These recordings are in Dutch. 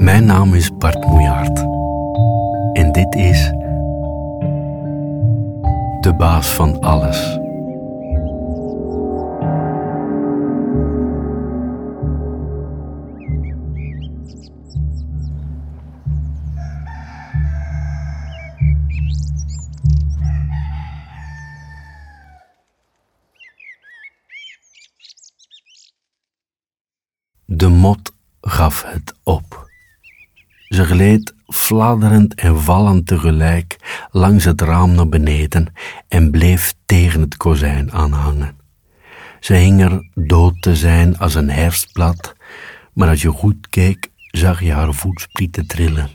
Mijn naam is Bart Moejaert. En dit is De baas van alles. De mot gaf het op. Ze gleed fladderend en vallend tegelijk langs het raam naar beneden en bleef tegen het kozijn aanhangen. Ze hing er dood te zijn als een herfstblad, maar als je goed keek, zag je haar voetsprieten trillen.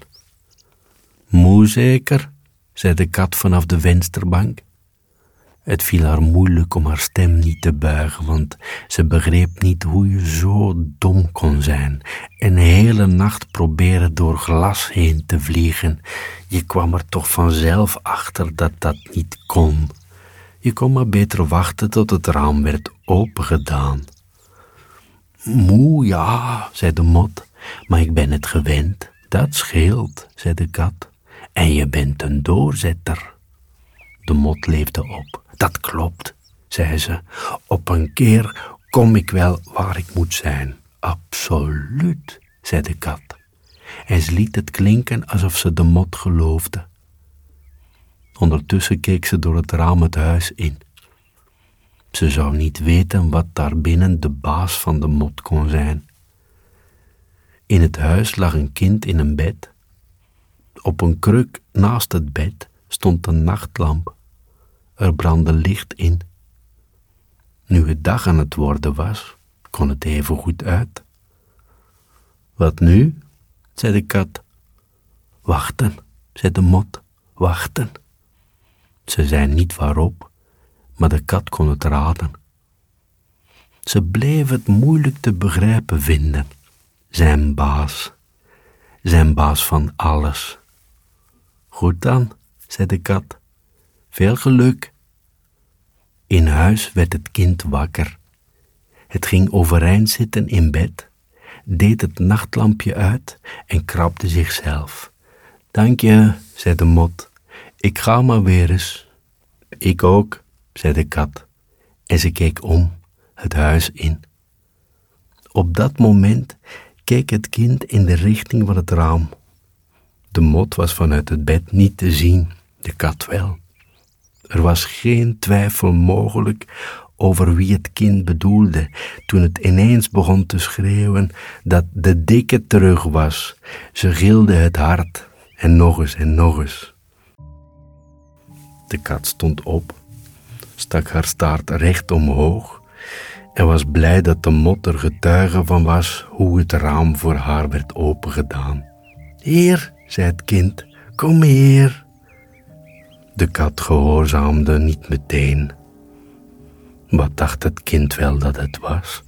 Moe zeker, zei de kat vanaf de vensterbank. Het viel haar moeilijk om haar stem niet te buigen, want ze begreep niet hoe je zo dom kon zijn. Een hele nacht proberen door glas heen te vliegen. Je kwam er toch vanzelf achter dat dat niet kon. Je kon maar beter wachten tot het raam werd opengedaan. Moe, ja, zei de mot, maar ik ben het gewend. Dat scheelt, zei de kat. En je bent een doorzetter. De mot leefde op. Dat klopt, zei ze. Op een keer kom ik wel waar ik moet zijn. Absoluut, zei de kat. En ze liet het klinken alsof ze de mot geloofde. Ondertussen keek ze door het raam het huis in. Ze zou niet weten wat daar binnen de baas van de mot kon zijn. In het huis lag een kind in een bed. Op een kruk naast het bed stond een nachtlamp. Er brandde licht in. Nu het dag aan het worden was, kon het even goed uit. Wat nu? zei de kat. Wachten, zei de mot, wachten. Ze zei niet waarop, maar de kat kon het raden. Ze bleef het moeilijk te begrijpen vinden. Zijn baas, zijn baas van alles. Goed dan, zei de kat. Veel geluk. In huis werd het kind wakker. Het ging overeind zitten in bed, deed het nachtlampje uit en krabde zichzelf. Dank je, zei de mot. Ik ga maar weer eens. Ik ook, zei de kat. En ze keek om, het huis in. Op dat moment keek het kind in de richting van het raam. De mot was vanuit het bed niet te zien, de kat wel. Er was geen twijfel mogelijk over wie het kind bedoelde toen het ineens begon te schreeuwen dat de dikke terug was. Ze gilde het hard en nog eens en nog eens. De kat stond op, stak haar staart recht omhoog en was blij dat de mot er getuige van was hoe het raam voor haar werd opengedaan. Hier, zei het kind, kom hier. De kat gehoorzaamde niet meteen. Wat dacht het kind wel dat het was?